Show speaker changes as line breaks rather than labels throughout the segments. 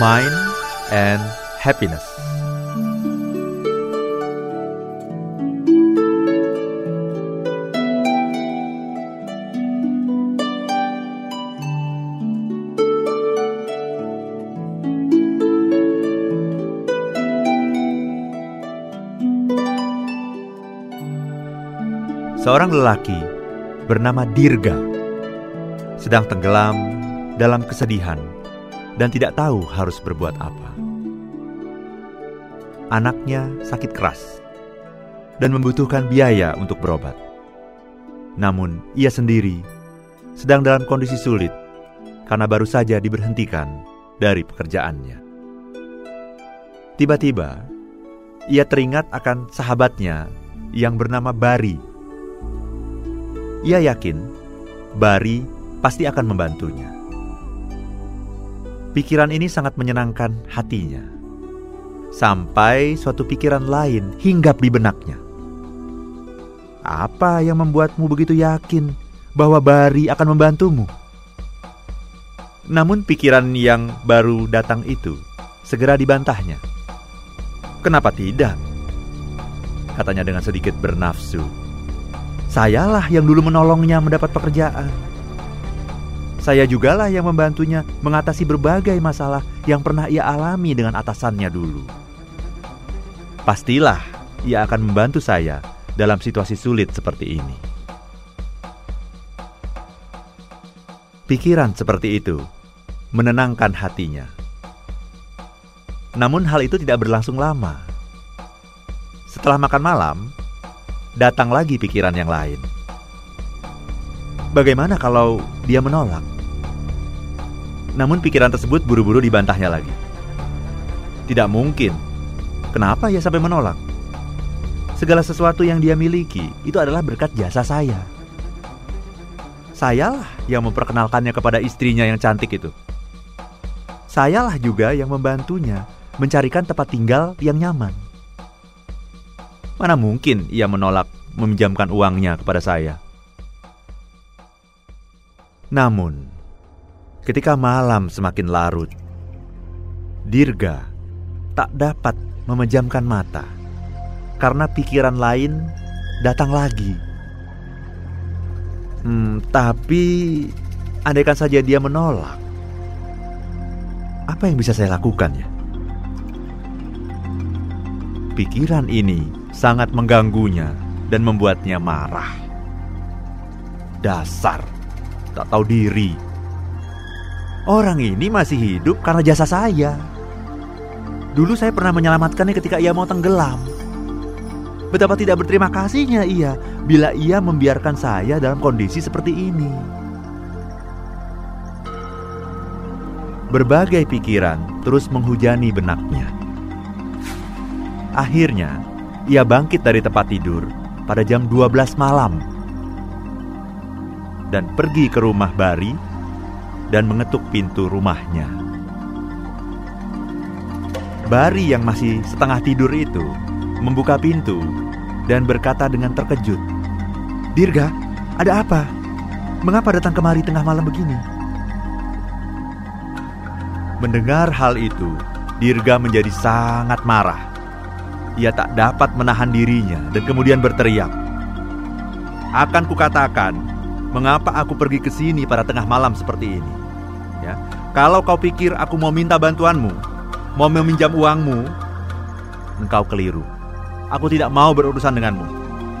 Mind and Happiness. Seorang lelaki bernama Dirga sedang tenggelam dalam kesedihan dan tidak tahu harus berbuat apa. Anaknya sakit keras dan membutuhkan biaya untuk berobat. Namun, ia sendiri sedang dalam kondisi sulit karena baru saja diberhentikan dari pekerjaannya. Tiba-tiba, ia teringat akan sahabatnya yang bernama Bari. Ia yakin Bari pasti akan membantunya. Pikiran ini sangat menyenangkan hatinya. Sampai suatu pikiran lain hinggap di benaknya. Apa yang membuatmu begitu yakin bahwa Bari akan membantumu? Namun pikiran yang baru datang itu segera dibantahnya. Kenapa tidak? Katanya dengan sedikit bernafsu. Sayalah yang dulu menolongnya mendapat pekerjaan. Saya jugalah yang membantunya mengatasi berbagai masalah yang pernah ia alami dengan atasannya dulu. Pastilah ia akan membantu saya dalam situasi sulit seperti ini. Pikiran seperti itu menenangkan hatinya. Namun hal itu tidak berlangsung lama. Setelah makan malam, datang lagi pikiran yang lain. Bagaimana kalau dia menolak? Namun pikiran tersebut buru-buru dibantahnya lagi. Tidak mungkin. Kenapa ia sampai menolak? Segala sesuatu yang dia miliki itu adalah berkat jasa saya. Sayalah yang memperkenalkannya kepada istrinya yang cantik itu. Sayalah juga yang membantunya mencarikan tempat tinggal yang nyaman. Mana mungkin ia menolak meminjamkan uangnya kepada saya? Namun, ketika malam semakin larut, Dirga tak dapat memejamkan mata karena pikiran lain datang lagi. Hmm, tapi andaikan saja dia menolak, apa yang bisa saya lakukan ya? Pikiran ini sangat mengganggunya dan membuatnya marah. Dasar, tak tahu diri. Orang ini masih hidup karena jasa saya. Dulu saya pernah menyelamatkannya ketika ia mau tenggelam. Betapa tidak berterima kasihnya ia bila ia membiarkan saya dalam kondisi seperti ini. Berbagai pikiran terus menghujani benaknya. Akhirnya, ia bangkit dari tempat tidur pada jam 12 malam dan pergi ke rumah Bari dan mengetuk pintu rumahnya. Bari yang masih setengah tidur itu membuka pintu dan berkata dengan terkejut, "Dirga, ada apa? Mengapa datang kemari tengah malam begini?" Mendengar hal itu, Dirga menjadi sangat marah. Ia tak dapat menahan dirinya dan kemudian berteriak, "Akan kukatakan, mengapa aku pergi ke sini pada tengah malam seperti ini? Ya, kalau kau pikir aku mau minta bantuanmu, mau meminjam uangmu, engkau keliru. Aku tidak mau berurusan denganmu,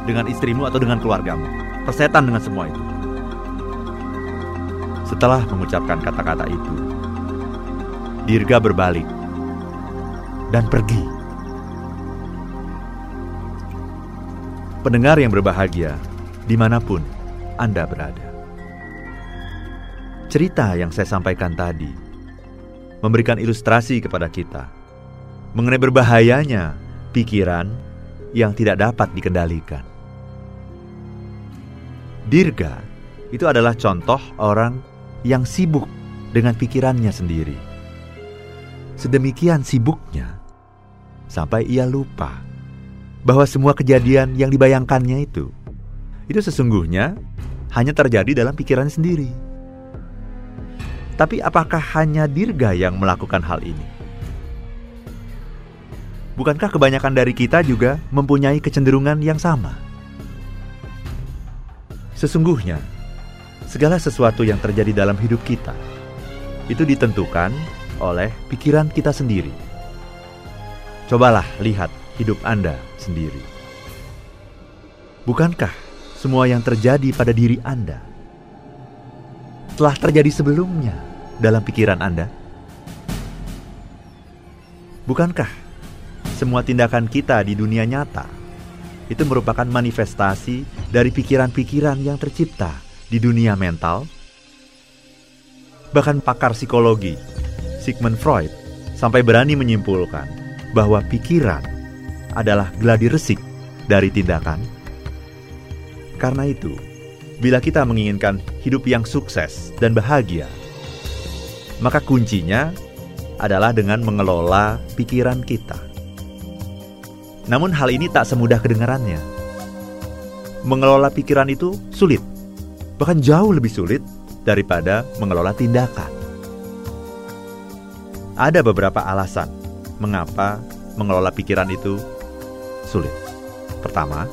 dengan istrimu atau dengan keluargamu. Persetan dengan semua itu. Setelah mengucapkan kata-kata itu, Dirga berbalik dan pergi. Pendengar yang berbahagia, di mana pun Anda berada. Cerita yang saya sampaikan tadi memberikan ilustrasi kepada kita mengenai berbahayanya pikiran yang tidak dapat dikendalikan. Dirga itu adalah contoh orang yang sibuk dengan pikirannya sendiri. Sedemikian sibuknya sampai ia lupa bahwa semua kejadian yang dibayangkannya itu itu sesungguhnya hanya terjadi dalam pikirannya sendiri. Tapi apakah hanya Dirga yang melakukan hal ini? Bukankah kebanyakan dari kita juga mempunyai kecenderungan yang sama? Sesungguhnya, segala sesuatu yang terjadi dalam hidup kita itu ditentukan oleh pikiran kita sendiri. Cobalah lihat hidup Anda sendiri. Bukankah semua yang terjadi pada diri Anda telah terjadi sebelumnya dalam pikiran Anda? Bukankah semua tindakan kita di dunia nyata itu merupakan manifestasi dari pikiran-pikiran yang tercipta di dunia mental? Bahkan pakar psikologi, Sigmund Freud, sampai berani menyimpulkan bahwa pikiran adalah gladi resik dari tindakan. Karena itu, bila kita menginginkan hidup yang sukses dan bahagia, maka kuncinya adalah dengan mengelola pikiran kita. Namun hal ini tak semudah kedengarannya. Mengelola pikiran itu sulit, bahkan jauh lebih sulit daripada mengelola tindakan. Ada beberapa alasan mengapa mengelola pikiran itu sulit. Pertama,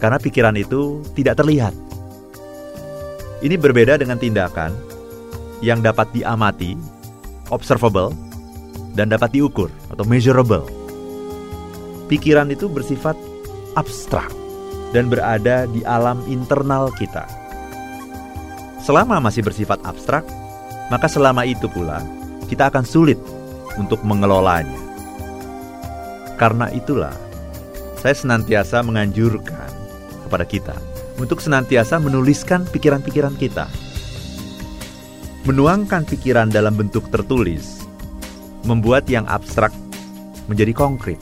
karena pikiran itu tidak terlihat. Ini berbeda dengan tindakan yang dapat diamati, observable, dan dapat diukur atau measurable. Pikiran itu bersifat abstrak dan berada di alam internal kita. Selama masih bersifat abstrak, maka selama itu pula kita akan sulit untuk mengelolanya. Karena itulah, saya senantiasa menganjurkan kepada kita untuk senantiasa menuliskan pikiran-pikiran kita. Menuangkan pikiran dalam bentuk tertulis, membuat yang abstrak menjadi konkret,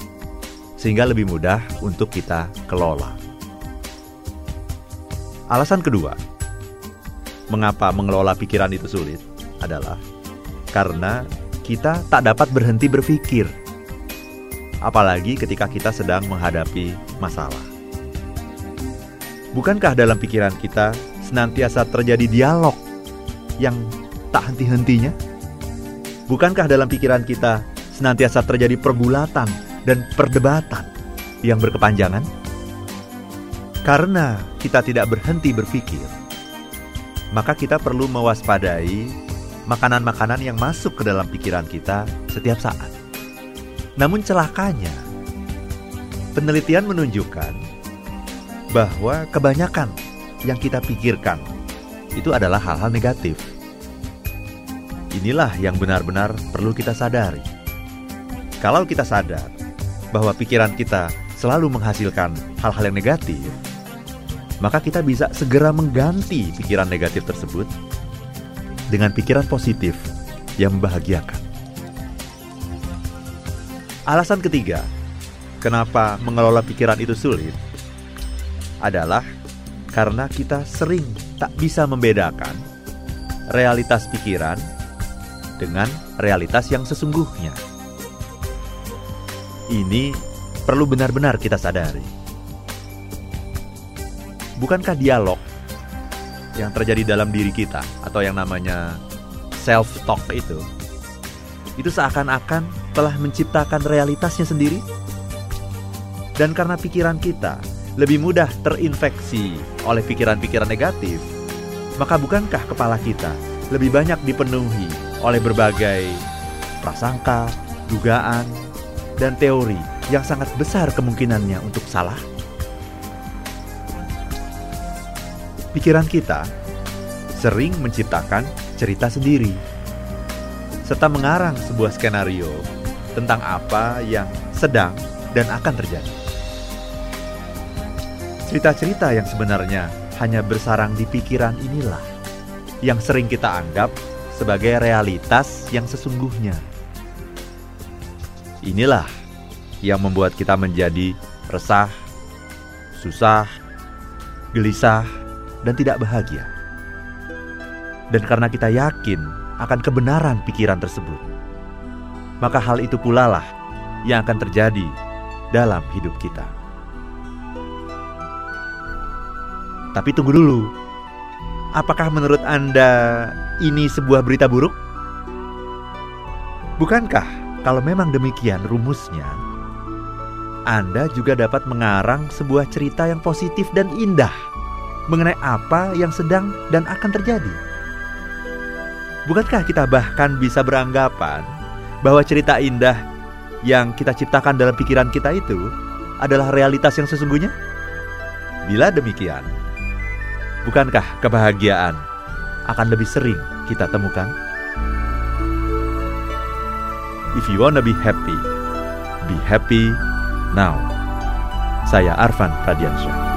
sehingga lebih mudah untuk kita kelola. Alasan kedua, mengapa mengelola pikiran itu sulit adalah karena kita tak dapat berhenti berpikir, apalagi ketika kita sedang menghadapi masalah. Bukankah dalam pikiran kita senantiasa terjadi dialog yang tak henti-hentinya? Bukankah dalam pikiran kita senantiasa terjadi pergulatan dan perdebatan yang berkepanjangan? Karena kita tidak berhenti berpikir, maka kita perlu mewaspadai makanan-makanan yang masuk ke dalam pikiran kita setiap saat. Namun celakanya, penelitian menunjukkan bahwa kebanyakan yang kita pikirkan itu adalah hal-hal negatif. Inilah yang benar-benar perlu kita sadari. Kalau kita sadar bahwa pikiran kita selalu menghasilkan hal-hal yang negatif, maka kita bisa segera mengganti pikiran negatif tersebut dengan pikiran positif yang membahagiakan. Alasan ketiga, kenapa mengelola pikiran itu sulit adalah karena kita sering tak bisa membedakan realitas pikiran dengan realitas yang sesungguhnya. Ini perlu benar-benar kita sadari. Bukankah dialog yang terjadi dalam diri kita atau yang namanya self talk itu itu seakan-akan telah menciptakan realitasnya sendiri dan karena pikiran kita lebih mudah terinfeksi oleh pikiran-pikiran negatif maka bukankah kepala kita lebih banyak dipenuhi oleh berbagai prasangka, dugaan, dan teori yang sangat besar kemungkinannya untuk salah? pikiran kita sering menciptakan cerita sendiri, serta mengarang sebuah skenario tentang apa yang sedang dan akan terjadi. Cerita-cerita yang sebenarnya hanya bersarang di pikiran inilah yang sering kita anggap sebagai realitas yang sesungguhnya. Inilah yang membuat kita menjadi resah, susah, gelisah, dan tidak bahagia. Dan karena kita yakin akan kebenaran pikiran tersebut, maka hal itu pula lah yang akan terjadi dalam hidup kita. Tapi tunggu dulu, Apakah menurut Anda ini sebuah berita buruk? Bukankah kalau memang demikian rumusnya, Anda juga dapat mengarang sebuah cerita yang positif dan indah mengenai apa yang sedang dan akan terjadi? Bukankah kita bahkan bisa beranggapan bahwa cerita indah yang kita ciptakan dalam pikiran kita itu adalah realitas yang sesungguhnya? Bila demikian, bukankah kebahagiaan akan lebih sering kita temukan? If you wanna be happy, be happy now. Saya Arvan Pradiansyah.